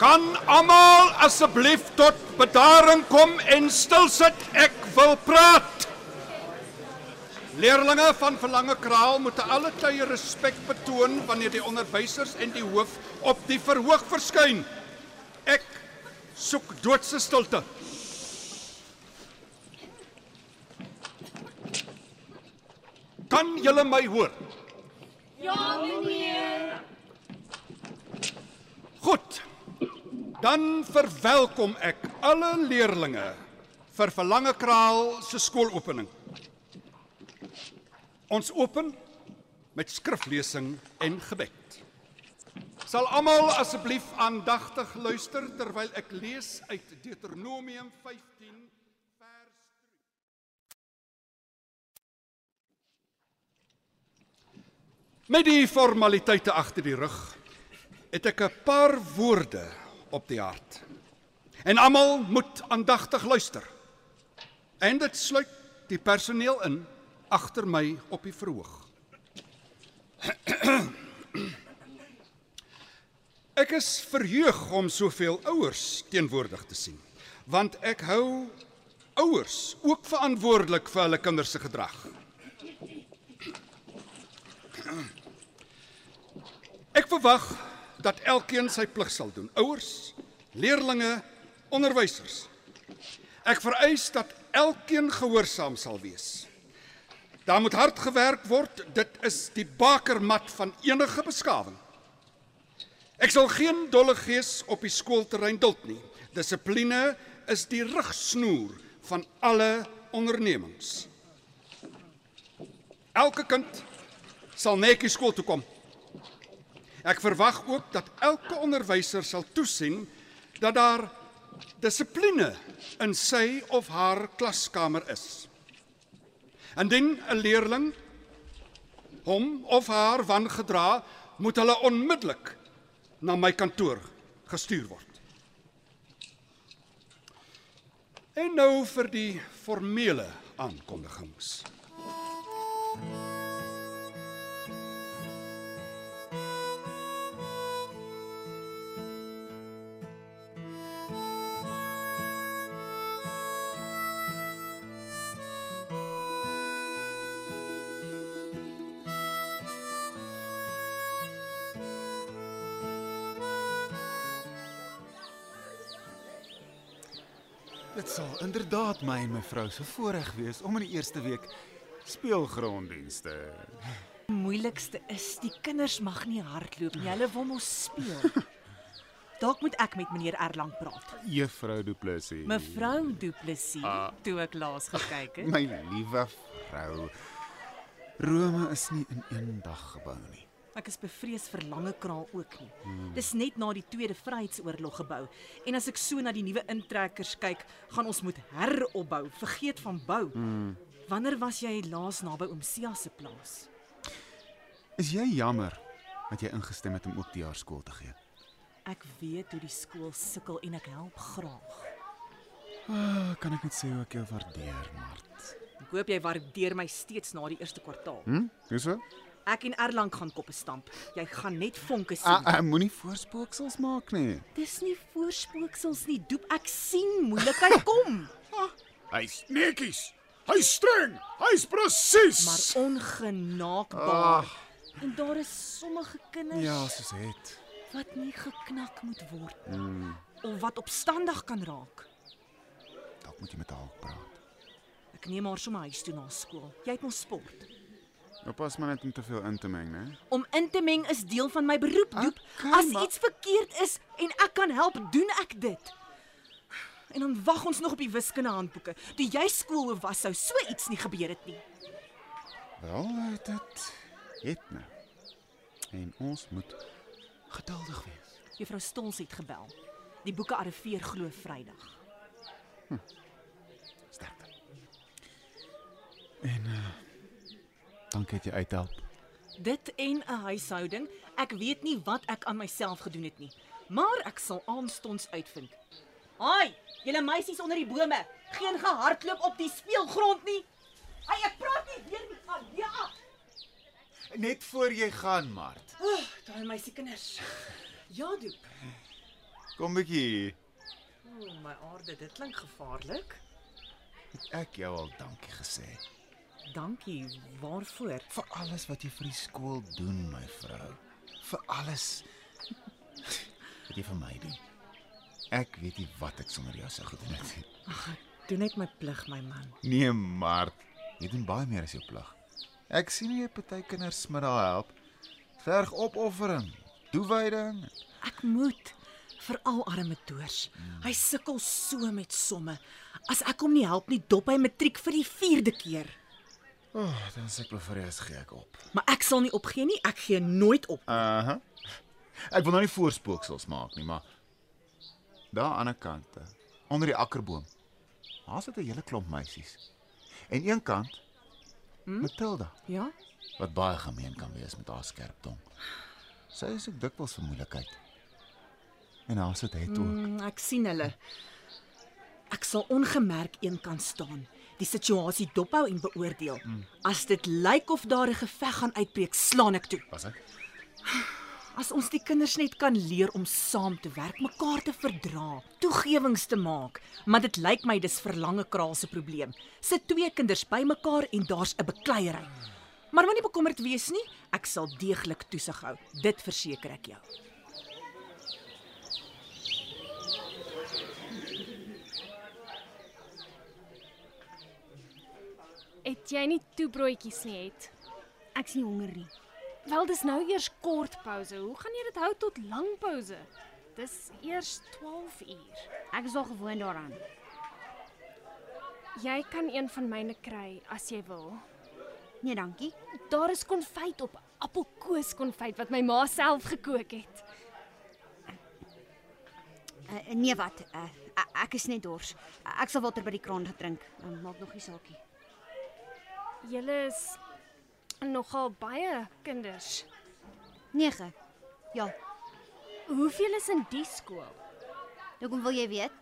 Kan almal asseblief tot bedaring kom en stil sit? Ek wil praat. Leerlinge van Verlange Kraal moet te alle tye respek betoon wanneer die onderwysers en die hoof op die verhoog verskyn. Ek soek doodse stilte. Kan julle my hoor? Goed. Dan verwelkom ek alle leerlinge vir Verlange Kraal se skoolopening. Ons open met skriflesing en gebed. Sal almal asseblief aandagtig luister terwyl ek lees uit Deuteronomium 15 vers 3. Met die formaliteite agter die rug het ek 'n paar woorde op die hart. En almal moet aandagtig luister. En dit sluit die personeel in agter my op die verhoog. Ek is verheug om soveel ouers teenwoordig te sien, want ek hou ouers ook verantwoordelik vir hulle kinders se gedrag. Ek verwag dat elkeen sy plig sal doen. Ouers, leerlinge, onderwysers. Ek vereis dat elkeen gehoorsaam sal wees. Daar moet hard gewerk word. Dit is die bakermat van enige beskawing. Ek sal geen dolle gees op die skoolterrein duld nie. Dissipline is die rigsnoer van alle ondernemings. Elke kind sal netjies skool toe kom. Ek verwag ook dat elke onderwyser sal toesien dat daar dissipline in sy of haar klaskamer is. Indien 'n leerling hom of haar wangedra, moet hulle onmiddellik na my kantoor gestuur word. En nou vir die formele aankondigings. Dit sal inderdaad my en my vrou se voorreg wees om in die eerste week speelgronddienste. Die moeilikste is die kinders mag nie hardloop nie. Hulle wil mos speel. Dalk moet ek met meneer Erlang praat. Juffrou Du Plessis. Mevrou Du Plessis, Ah. toe ek laas gekyk het. My liewe vrou. Rome is nie in een dag gebou nie. Ek is bevrees vir lange kraal ook nie. Dis net na die Tweede Vryheidsoorlog gebou. En as ek so na die nuwe intrekkers kyk, gaan ons moet heropbou. Vergeet van bou. Wanneer was jy laas naby oom Sia se plaas? Is jy jammer dat jy ingestem het om ook die jaar skool te gee? Ek weet hoe die skool sukkel en ek help graag. Ah, kan ek net sê hoe ek jou waardeer, Mart. Ek hoop jy waardeer my steeds na die eerste kwartaal. Hm? Dis so? Ek en Erlang gaan koppe stamp. Jy gaan net vonke sien. Ah, ah, moenie voorspooksels maak nie. Dis nie voorspooksels nie, doep. Ek sien moeilikheid kom, Hy's netjies. Hy's streng. Hy's presies. maar ongenaakbaar. En daar is sommige kinders ja, soos het. wat nie geknak moet word mm. of wat opstandig kan raak. Dalk moet jy met haar praat. Ek neem haar sommer huis toe na skool. Jy het mos sport. Oppas maar net om te veel in te meng, né? Om in te meng is deel van my beroep, doep. Okay, As maar- iets verkeerd is en ek kan help, doen ek dit. En dan wag ons nog op die wiskunde handboeke. Toe jy skoolhoof was, sou so iets nie gebeur het nie. Wel, dit het nou. En ons moet geduldig wees. Juffrou Stols het gebel. Die boeke arriveer glo Vrydag. Sterkte. En uh dankie dat jy uithelp. Dit en 'n huishouding. Ek weet nie wat ek aan myself gedoen het nie, maar ek sal aanstonds uitvind. Haai, julle meisies onder die bome, geen gehardloop op die speelgrond nie. Ai, ek praat nie weer met van ja. Net voor jy gaan, Mart. Oh, daai meisie kinders. Ja, doep. Kom bietjie. O, oh, my aarde, dit klink gevaarlik. Het ek jou al dankie gesê Dankie. Waarvoor? vir alles wat jy vir die skool doen, my vrou. Vir alles wat jy vir my doen. Ek weet nie wat ek sonder jou sou gedoen het nie. Doen net my plig, my man. Nee, Mart, jy doen baie meer as jou plig. Ek sien hoe jy party kinders met daai help. Verg opoffering, toewyding. Ek moet veral arme Toors. Hy sukkel so met somme. As ek hom nie help nie, dop hy matriek vir die 4de keer. O, oh, dan sê ek jou gee ek op. Maar ek sal nie opgee nie. Ek gee nooit op. Aha. Ek wil nou nie voorspooksels maak nie, maar daar aan die kante, onder die akkerboom. Daar sit 'n hele klomp meisies. En een kant hmm? Matilda, Ja? wat baie gemeen kan wees met haar skerp tong. Sy is ook dikwels vir moeilikheid. En haar sit het ook. Mm, ek sien hulle. Ek sal ongemerk een kan staan, die situasie dophou en beoordeel. Mm. As dit lyk of daar 'n geveg gaan uitbreek, slaan ek toe. Was ek? As ons die kinders net kan leer om saam te werk, mekaar te verdra, toegewings te maak, maar dit lyk my dis verlange kraal se probleem. Sit twee kinders bymekaar en daar's 'n bekleierery. Maar moenie bekommerd wees nie, ek sal deeglik toesig hou. Dit verseker ek jou. Het jy nie toebroodjies nie het? Ek's nie honger nie. Wel, dis nou eers kort pouse. Hoe gaan jy dit hou tot lang pouse? Dis eers 12 uur. Ek is al gewoond daaraan. Jy kan een van myne kry as jy wil. Nee, dankie. Daar is konfyt op, appelkoeskonfyt wat my ma self gekook het. Uh, nee wat? Uh, ek is net dors. Ek sal water by die kraan drink. Uh, maak nog nie saakie. Julle is nogal baie kinders. 9. Ja. Hoeveel is in die skool? Hoekom wil jy weet?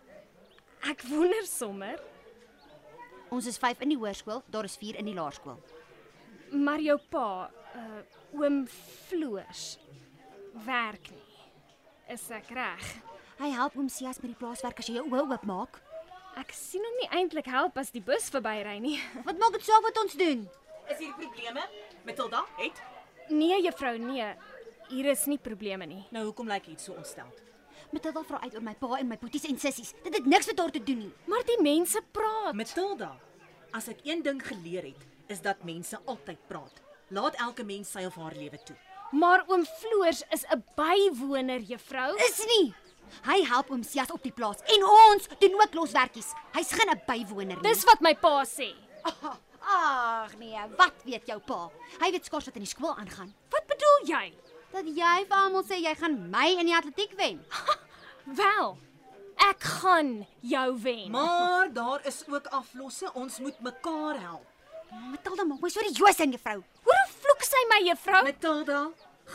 Ek wonder sommer. Ons is 5 in die hoërskool, daar is 4 in die laerskool. Maar jou pa, uh oom Floors, werk nie. Is ek reg? Hy help hom sies met die plaaswerk as jy jou oë oopmaak. Ek sien hom nie eintlik help as die bus verbyry nie. Wat maak dit saak wat ons doen? Is hier probleme? Matilda, het Nee juffrou, nee. Hier is nie probleme nie. nou hoekom lyk jy so ontsteld? Matilda vra uit oor my pa en my boeties en sissies. Dit het niks met haar te doen nie. Maar die mense praat. Matilda, as ek een ding geleer het, is dat mense altyd praat. Laat elke mens sy of haar lewe toe. Maar oom Floors is 'n bywoner, juffrou. Is nie. Hy help hom sies op die plaas en ons doen ook loswerkies. Hy's geen 'n bywoner nie. Dis wat my pa sê. Ag nee, wat weet jou pa? Hy weet skors wat in die skool aangaan. Wat bedoel jy? Dat jy vir almal sê jy gaan my in die atletiek wen. Wel, ek gaan jou wen. Maar daar is ook aflosse. Ons moet mekaar help. Matilda maak my so die Joos en juffrou. Hoe vloek sy my, juffrou? Matilda,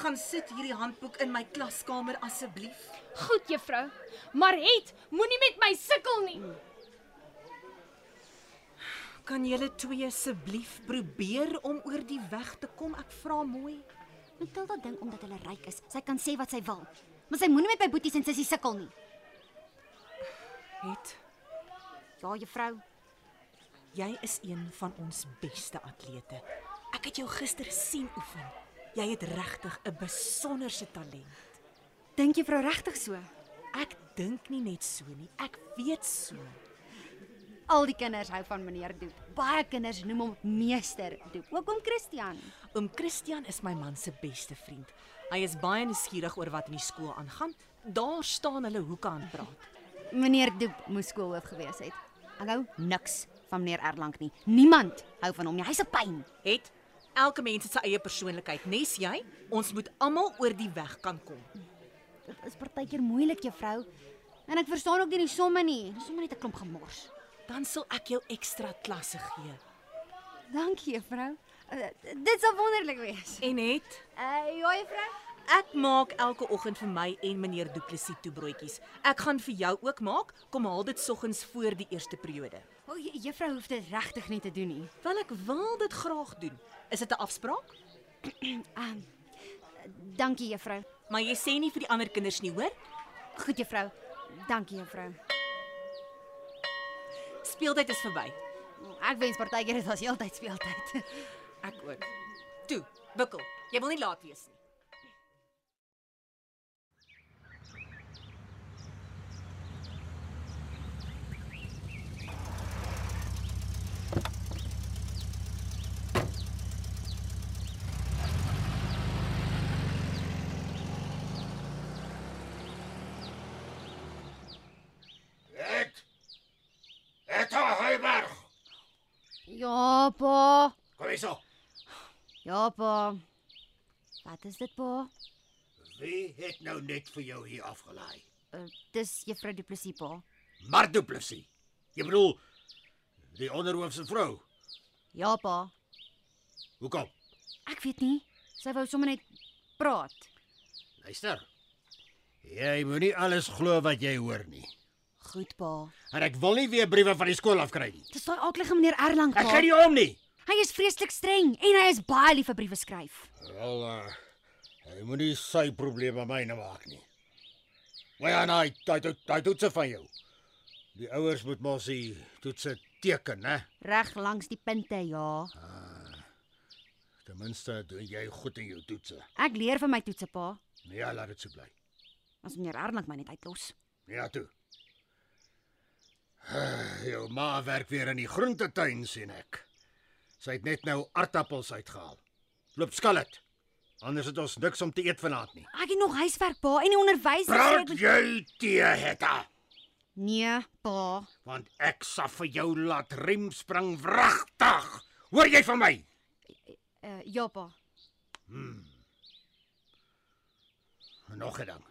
gaan sit hierdie handboek in my klaskamer asseblief. Goed, juffrou. Maar het moenie met my sukkel nie. Kan julle twee asseblief probeer om oor die weg te kom? Ek vra mooi. Matilda dink omdat hulle ryk is, sy kan sê wat sy wil. Maar sy moenie met my boeties en sissies sukkel nie. Het Ja, juffrou. jy is een van ons beste atlete. Ek het jou gister sien oefen. Jy het regtig 'n besonderse talent. Dink juffrou regtig so? Ek dink nie net so nie. Ek weet so. Al die kinders hou van meneer Doep. Baie kinders noem hom meester Doep. Ook oom Christian. Oom Christian is my man se beste vriend. Hy is baie nuuskierig oor wat in die skool aangaan. Daar staan hulle hoeke aan praat. Meneer Doep moes skoolhoof gewees het. Ek hou niks van meneer Erlang nie. Niemand hou van hom nie. Hy's 'n pyn. Het elke mens het sy eie persoonlikheid, nes jy? Ons moet almal oor die weg kan kom. dit is partykeer moeilik, juffrou. En ek verstaan ook nie die somme nie. Dis sommer net 'n klomp gemors. Dan sal ek jou ekstra klasse gee. Dankie, juffrou. Uh, dit sal wonderlik wees. En net Uh ja, juffrou. Ek maak elke oggend vir my en meneer Du Plessis toebroodjies. Ek gaan vir jou ook maak. Kom haal dit soggens voor die eerste periode. O, oh, juffrou hoef dit regtig nie te doen nie. Wel ek wil dit graag doen. Is dit 'n afspraak? Um, dankie, juffrou. Maar jy sê nie vir die ander kinders nie, hoor? Goed, juffrou. Dankie, juffrou. Speeltyd is verby. Ek wens partykeer dit was heeltyd speeltyd. Ek ook. Toe, bukkel. Jy wil nie laat wees nie. Ek Het Heiberg. Ja, pa. Kom hierso. Ja, pa. Wat is dit, pa? Wie het nou net vir jou hier afgelaai? Uh, dis juffrou Du Plessis, pa. Mar Du Plessis. Jy bedoel die onderhoof se vrou. Ja, pa. Hoekom? Ek weet nie. Sy wou sommer net praat. Luister. Jy moenie alles glo wat jy hoor nie. Goed, pa. En ek wil nie weer briewe van die skool afkry nie. Dis daai aaklige meneer Erlang, pa. Ek gee nie om nie. Hy is vreeslik streng en hy is baie lief vir briewe skryf. Wel, uh, hy moenie sy probleme myne maak nie. Maar ja, nee, hy hy hy toetse van jou. Die ouers moet mos die toetse teken, né? Reg langs die punte, ja. Ten minste doen jy goed in jou toetse. Ek leer van my toetse, pa. Ja, laat dit so bly. As meneer Erlang my net uitlos. Ja toe. Jou ma werk weer in die groentetuin sien ek. Sy het net nou aartappels uitgehaal. Loop skel dit. Anders het ons niks om te eet vanaand nie. Ek het nog huiswerk, pa, en die onderwysers sê Praat ek jy tee hetta, Nee, pa. want ek sal vir jou laat riem spring wragtig. Hoor jy van my? Uh, ja, pa. En Nog 'n ding.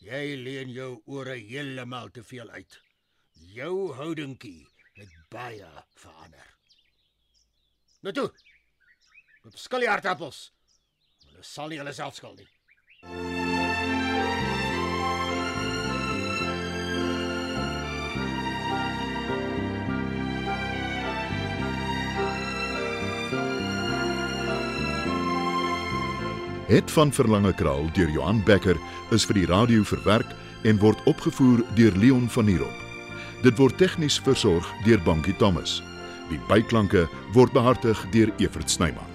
Jy leen jou ore heeltemal te veel uit. Jou houdingkie het baie verander. Nou toe. Loop skil die aardappels. Hulle sal nie hulle self skil nie. Het van Verlange Kraal deur Johan Becker is vir die radio verwerk en word opgevoer deur Leon Van Heerop. Dit word tegnies versorg deur Bankie Thomas. Die byklanke word behartig deur Evert Snyman.